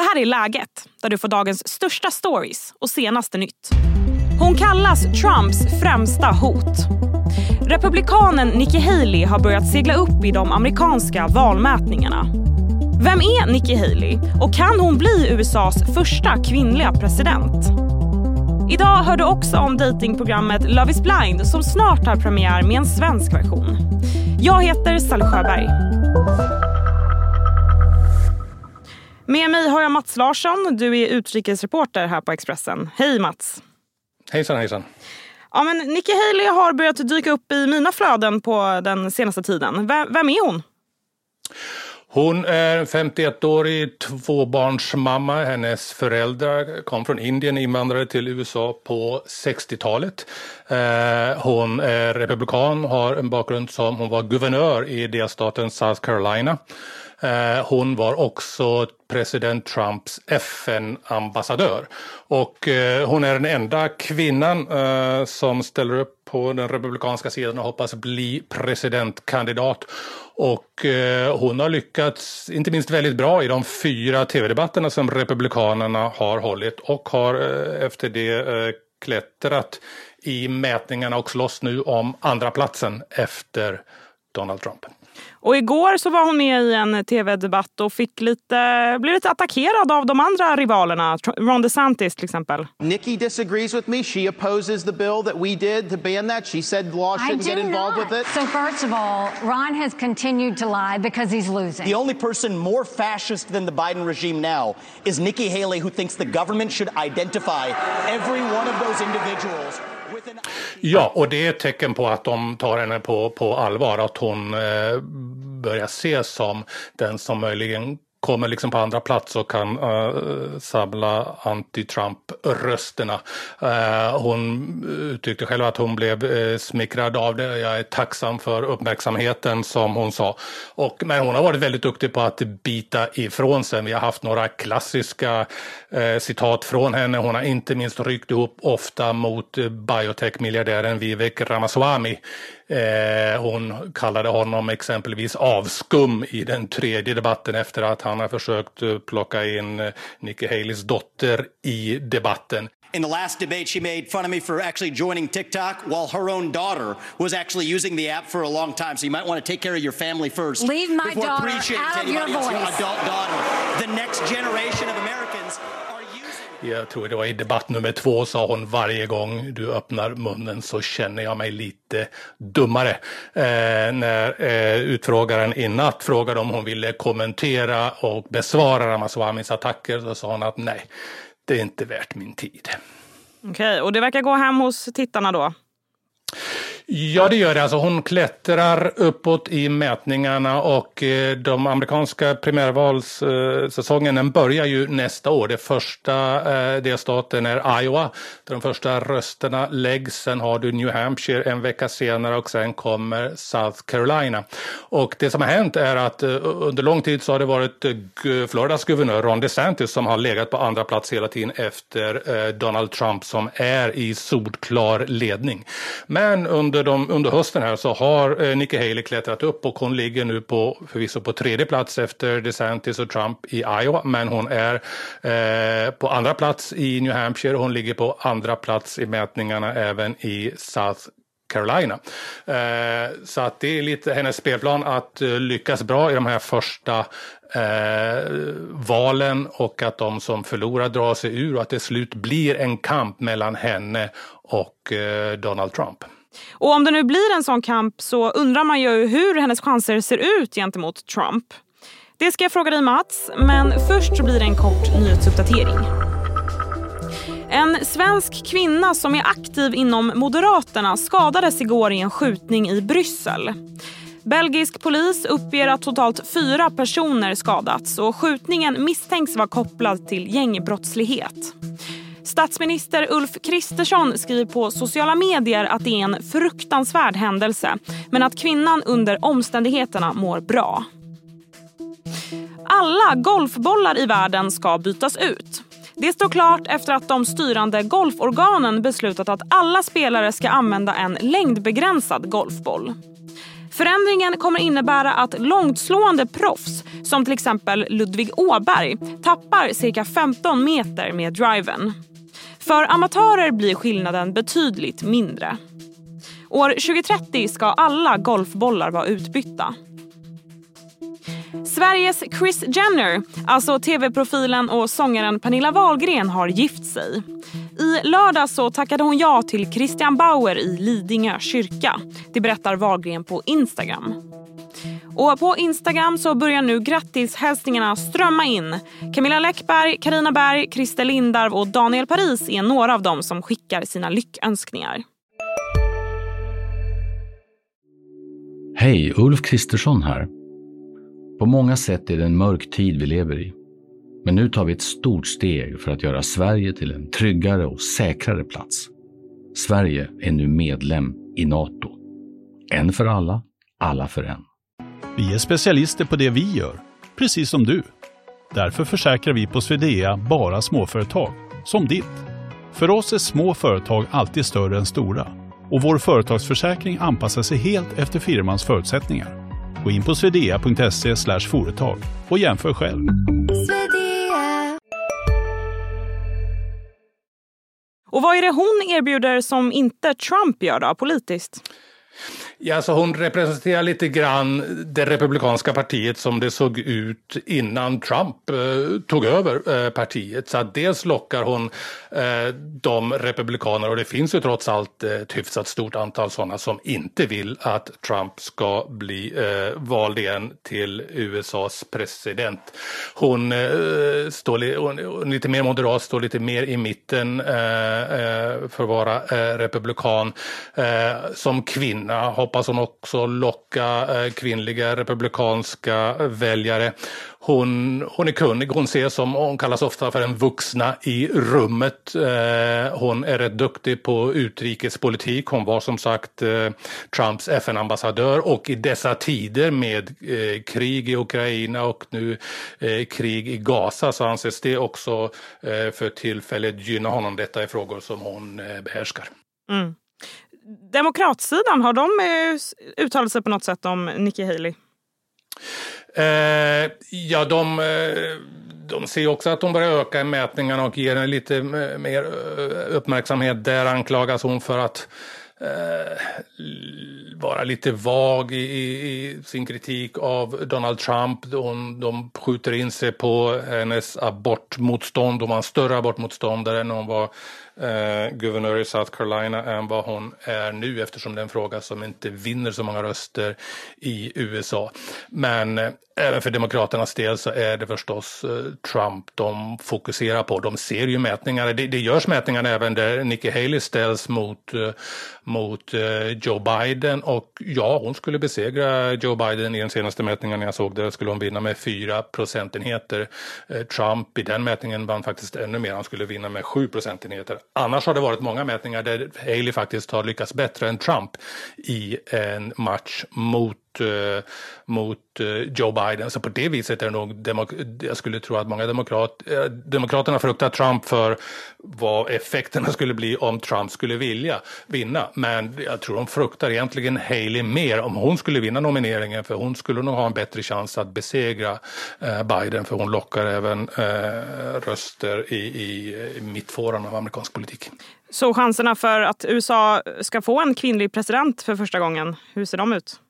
Det här är Läget, där du får dagens största stories och senaste nytt. Hon kallas Trumps främsta hot. Republikanen Nikki Haley har börjat segla upp i de amerikanska valmätningarna. Vem är Nikki Haley och kan hon bli USAs första kvinnliga president? Idag hör du också om datingprogrammet Love is blind som snart har premiär med en svensk version. Jag heter Sally Sjöberg. Med mig har jag Mats Larsson. Du är utrikesreporter här på Expressen. Hej Mats! Hejsan hejsan! Ja, men Nikki Haley har börjat dyka upp i mina flöden på den senaste tiden. vem är hon? Hon är 51-årig tvåbarnsmamma. Hennes föräldrar kom från Indien, invandrade till USA på 60-talet. Eh, hon är republikan, har en bakgrund som hon var guvernör i delstaten South Carolina. Eh, hon var också president Trumps FN-ambassadör. Och eh, hon är den enda kvinnan som ställer upp på den republikanska sidan och hoppas bli presidentkandidat. Och eh, hon har lyckats, inte minst väldigt bra i de fyra tv-debatterna som republikanerna har hållit och har eh, efter det eh, klättrat i mätningarna och slåss nu om andra platsen efter Donald Trump. Och igår så var hon med i en tv-debatt och fick lite, blev lite attackerad av de andra rivalerna. Ron DeSantis till exempel. Nikki disagrees with me. She opposes the bill that we did to ban that. She said law shouldn't get involved not. with it. So first of all, Ron has continued to lie because he's losing. The only person more fascist than the Biden regime now is Nikki Haley who thinks the government should identify every one of those individuals Ja, och det är ett tecken på att de tar henne på, på allvar, att hon eh, börjar ses som den som möjligen kommer liksom på andra plats och kan eh, uh, samla anti-Trump-rösterna. Uh, hon uttryckte själv att hon blev uh, smickrad av det. Jag är tacksam för uppmärksamheten som hon sa. Och, men hon har varit väldigt duktig på att bita ifrån sig. Vi har haft några klassiska citat från henne. Hon har inte minst ryckt ihop ofta mot biotech-miljardären Vivek Ramaswamy Eh, hon kallade honom exempelvis avskum i den tredje debatten efter att han har försökt eh, plocka in eh, Nikki Haleys dotter i debatten. In the last debate, she made fun of me for actually joining TikTok while her own daughter was actually using the app for a long time. So you might want to take care of your family first. Leave my daughter out of your voice. Adult daughter. The next generation of Americans jag tror det var i debatt nummer två sa hon varje gång du öppnar munnen så känner jag mig lite dummare. Eh, när eh, utfrågaren i natt frågade om hon ville kommentera och besvara Ramaswamis attacker så sa hon att nej, det är inte värt min tid. Okej, okay, och det verkar gå hem hos tittarna då? Ja, det gör det. Alltså, hon klättrar uppåt i mätningarna och eh, de amerikanska primärvalssäsongen eh, börjar ju nästa år. Det första eh, delstaten är Iowa där de första rösterna läggs. Sen har du New Hampshire en vecka senare och sen kommer South Carolina. Och det som har hänt är att eh, under lång tid så har det varit eh, Floridas guvernör Ron DeSantis som har legat på andra plats hela tiden efter eh, Donald Trump som är i solklar ledning. Men under under, de, under hösten här så har eh, Nikki Haley klättrat upp och hon ligger nu på förvisso på tredje plats efter DeSantis och Trump i Iowa. Men hon är eh, på andra plats i New Hampshire och hon ligger på andra plats i mätningarna även i South Carolina. Eh, så att det är lite hennes spelplan att eh, lyckas bra i de här första eh, valen och att de som förlorar drar sig ur och att det slut blir en kamp mellan henne och eh, Donald Trump. Och om det nu blir en sån kamp så undrar man ju hur hennes chanser ser ut gentemot Trump. Det ska jag fråga dig Mats, men först så blir det en kort nyhetsuppdatering. En svensk kvinna som är aktiv inom Moderaterna skadades igår i en skjutning i Bryssel. Belgisk polis uppger att totalt fyra personer skadats och skjutningen misstänks vara kopplad till gängbrottslighet. Statsminister Ulf Kristersson skriver på sociala medier att det är en fruktansvärd händelse men att kvinnan under omständigheterna mår bra. Alla golfbollar i världen ska bytas ut. Det står klart efter att de styrande golforganen beslutat att alla spelare ska använda en längdbegränsad golfboll. Förändringen kommer innebära att långtslående proffs som till exempel Ludvig Åberg tappar cirka 15 meter med driven. För amatörer blir skillnaden betydligt mindre. År 2030 ska alla golfbollar vara utbytta. Sveriges Chris Jenner, alltså tv-profilen och sångaren Pernilla Wahlgren har gift sig. I lördag så tackade hon ja till Christian Bauer i Lidingö kyrka. Det berättar Wahlgren på Instagram. Och på Instagram så börjar nu grattishälsningarna strömma in. Camilla Läckberg, Karina Berg, Christer Lindarw och Daniel Paris är några av dem som skickar sina lyckönskningar. Hej, Ulf Kristersson här. På många sätt är det en mörk tid vi lever i. Men nu tar vi ett stort steg för att göra Sverige till en tryggare och säkrare plats. Sverige är nu medlem i Nato. En för alla, alla för en. Vi är specialister på det vi gör, precis som du. Därför försäkrar vi på Swedea bara småföretag, som ditt. För oss är små företag alltid större än stora och vår företagsförsäkring anpassar sig helt efter firmans förutsättningar. Gå in på swedea.se företag och jämför själv. Och vad är det hon erbjuder som inte Trump gör då, politiskt? Ja, alltså hon representerar lite grann det republikanska partiet som det såg ut innan Trump eh, tog över eh, partiet. Så att dels lockar hon eh, de republikaner, och det finns ju trots allt ett hyfsat stort antal sådana som inte vill att Trump ska bli eh, vald igen till USAs president. Hon eh, står li hon, lite mer moderat, står lite mer i mitten eh, eh, för att vara eh, republikan. som kvinna hoppas hon också locka eh, kvinnliga republikanska väljare. Hon, hon är kunnig, hon ses som, hon kallas ofta för den vuxna i rummet. Eh, hon är rätt duktig på utrikespolitik. Hon var som sagt eh, Trumps FN-ambassadör och i dessa tider med eh, krig i Ukraina och nu eh, krig i Gaza så anses det också eh, för tillfället gynna honom. Detta är frågor som hon behärskar. Mm. Demokratsidan, har de eh, uttalat sig på något sätt om Nikki Haley? Eh, ja, de, eh, de ser också att hon börjar öka i mätningarna och ger henne lite mer eh, uppmärksamhet. Där anklagas hon för att eh, vara lite vag i, i, sin kritik av Donald Trump. Hon, de skjuter in sig på hennes abortmotstånd. Hon var en större abortmotståndare när hon var eh, guvernör i South Carolina än vad hon är nu eftersom det är en fråga som inte vinner så många röster i USA. Men eh, även för Demokraternas del så är det förstås eh, Trump de fokuserar på. De ser ju mätningar, det, det görs mätningar även där Nikki Haley ställs mot, eh, mot eh, Joe Biden och ja, hon skulle besegra Joe Biden i den senaste mätningen jag såg där skulle hon vinna med 4 procentenheter. Eh, Trump i den mätningen vann faktiskt ännu mer, han skulle vinna med 7 procentenheter. Annars har det varit många mätningar där Haley faktiskt har lyckats bättre än Trump i en match mot Eh, mot eh, Joe Biden. Så på det viset är det nog, jag skulle tro att många demokrat, eh, demokraterna fruktar Trump för vad effekterna skulle bli om Trump skulle vilja vinna. Men jag tror de fruktar egentligen Haley mer om hon skulle vinna nomineringen för hon skulle nog ha en bättre chans att besegra eh, Biden för hon lockar även eh, röster i, i, i mittfåran av amerikansk politik. Så chanserna för att USA ska få en kvinnlig president för första gången, hur ser de ut?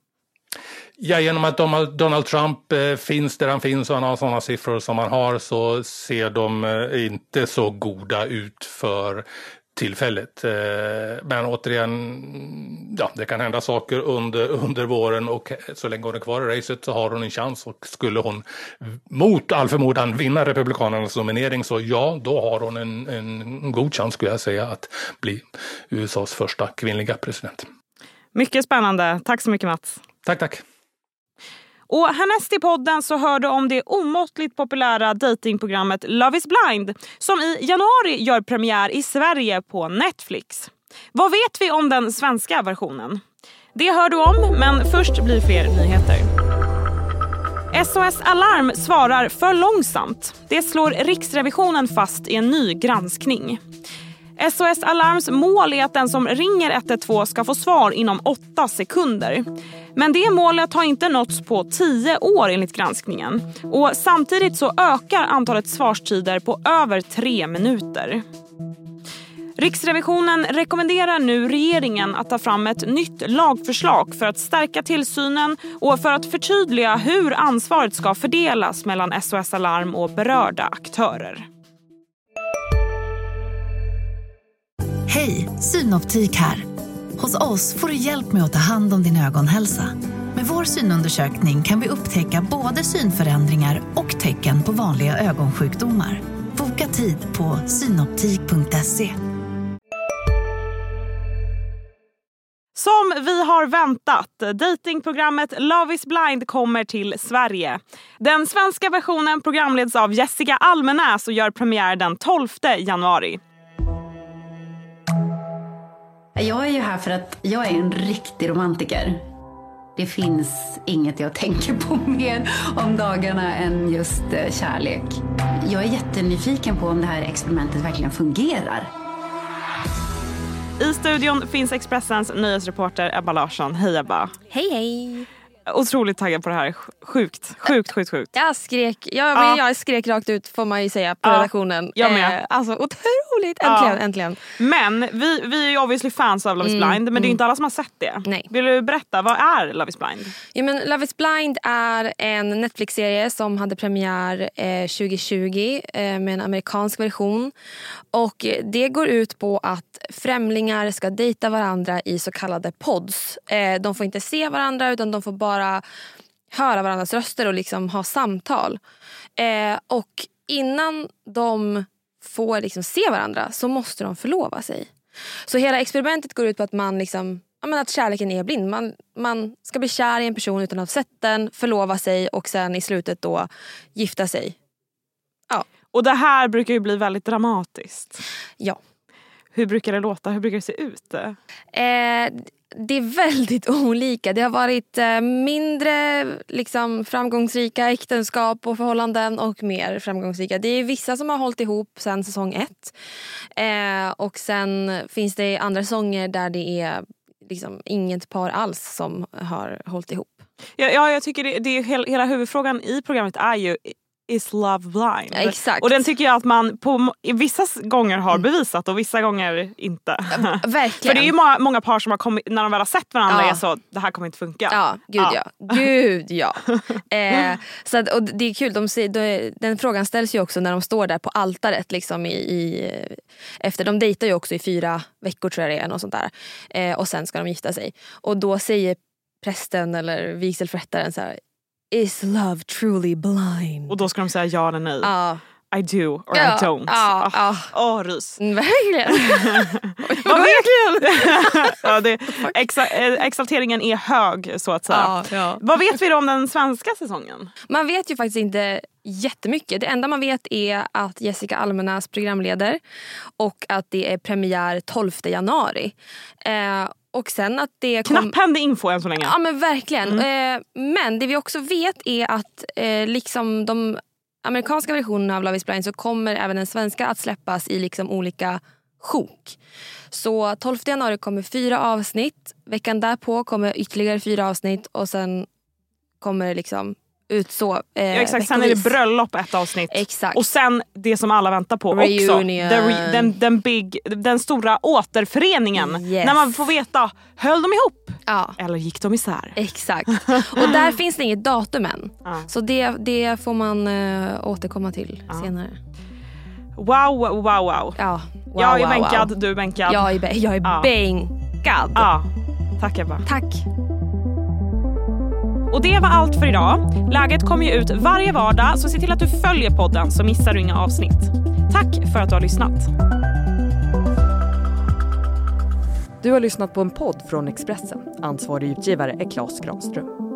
Ja, genom att Donald Trump eh, finns där han finns och han har sådana siffror som han har så ser de eh, inte så goda ut för tillfället. Eh, men återigen, ja, det kan hända saker under, under våren och så länge hon är kvar i racet så har hon en chans och skulle hon mot all förmodan vinna Republikanernas nominering så ja, då har hon en, en god chans skulle jag säga att bli USAs första kvinnliga president. Mycket spännande. Tack så mycket Mats. Tack, tack. Och härnäst i podden så hör du om det omåttligt populära datingprogrammet Love is blind som i januari gör premiär i Sverige på Netflix. Vad vet vi om den svenska versionen? Det hör du om, men först blir fler nyheter. SOS Alarm svarar för långsamt. Det slår Riksrevisionen fast i en ny granskning. SOS Alarms mål är att den som ringer 112 ska få svar inom åtta sekunder. Men det målet har inte nåtts på tio år enligt granskningen. Och samtidigt så ökar antalet svarstider på över tre minuter. Riksrevisionen rekommenderar nu regeringen att ta fram ett nytt lagförslag för att stärka tillsynen och för att förtydliga hur ansvaret ska fördelas mellan SOS Alarm och berörda aktörer. Hej, Synoptik här. Hos oss får du hjälp med att ta hand om din ögonhälsa. Med vår synundersökning kan vi upptäcka både synförändringar och tecken på vanliga ögonsjukdomar. Boka tid på synoptik.se. Som vi har väntat, datingprogrammet Love is blind kommer till Sverige. Den svenska versionen programleds av Jessica Almenäs och gör premiär den 12 januari. Jag är ju här för att jag är en riktig romantiker. Det finns inget jag tänker på mer om dagarna än just eh, kärlek. Jag är jättenyfiken på om det här experimentet verkligen fungerar. I studion finns Expressens nyhetsreporter Ebba Larsson. Hej Ebba! Hej hej! Otroligt taggad på det här. Sjukt, sjukt, sjukt, sjukt. Jag skrek, jag, men jag skrek rakt ut får man ju säga på redaktionen. jag med. Eh, alltså otroligt! Äntligen, äntligen. Men vi, vi är ju obviously fans av Love is Mm, blind men det är mm. inte alla som har sett det. Nej. Vill du berätta, vad är Love is blind? Ja, men Love is blind är en Netflix-serie som hade premiär eh, 2020 eh, med en amerikansk version. Och Det går ut på att främlingar ska dejta varandra i så kallade pods. Eh, de får inte se varandra utan de får bara höra varandras röster och liksom ha samtal. Eh, och innan de får liksom se varandra så måste de förlova sig. Så hela experimentet går ut på att man liksom Ja, att kärleken är blind. Man, man ska bli kär i en person utan att ha sett den, förlova sig och sen i slutet då gifta sig. Ja. Och det här brukar ju bli väldigt dramatiskt. Ja. Hur brukar det låta? Hur brukar det se ut? Eh, det är väldigt olika. Det har varit eh, mindre liksom, framgångsrika äktenskap och förhållanden och mer framgångsrika. Det är vissa som har hållit ihop sen säsong ett. Eh, och sen finns det andra säsonger där det är liksom, inget par alls som har hållit ihop. Ja, ja, jag tycker det, det är hela, hela huvudfrågan i programmet är ju Is love blind? Ja, exakt. Och den tycker jag att man på, vissa gånger har bevisat och vissa gånger inte. verkligen. För det är ju många, många par som har kommit, när de väl har sett varandra Ja. är så det här kommer inte funka. Ja, gud ja. Gud ja. Eh, så att, och det är kul, de, de, den frågan ställs ju också när de står där på altaret. Liksom i, i, efter, de dejtar ju också i fyra veckor tror jag det är. Något sånt där. Eh, och sen ska de gifta sig. Och då säger prästen eller vigselförrättaren så här Is love truly blind? Och då ska de säga ja eller nej. Ja. I do or Ja, I don't. ja, Åh, åh, rys. Mm, Verkligen. Vet ja, det, exa, eh, exalteringen är hög så att säga. Ja, ja. Vad vet vi då om den svenska säsongen? Man vet ju faktiskt inte jättemycket. Det enda man vet är att Jessica Almenäs programleder och att det är premiär 12 januari. Eh, och sen att det kom... Knapphändig info än så länge. Ja men verkligen. Mm. Eh, men det vi också vet är att eh, liksom de amerikanska versionerna av Love is blind så kommer även den svenska att släppas i liksom olika sjok. Så 12 januari kommer fyra avsnitt. Veckan därpå kommer ytterligare fyra avsnitt och sen kommer det liksom ut så eh, Ja, exakt, sen är det bröllop ett avsnitt. Exakt. Och sen det som alla väntar på också. Reunion. The re, den, den, big, den stora återföreningen. Yes. När man får veta, höll de ihop? Ja. Eller gick de isär? Exakt. Och där finns det inget datum än. Ja. Så det, det får man eh, återkomma till senare. Wow, wow, wow. Ja, wow, jag är wow, bänkad, wow. du är bänkad. Jag är, jag är Ja. bänkad. Ja, tack Ebba. Tack. Och det var allt för idag. Läget kommer ju ut varje vardag så se till att du följer podden så missar du inga avsnitt. Tack för att du har lyssnat. Du har lyssnat på en podd från Expressen. Ansvarig utgivare är Klas Granström.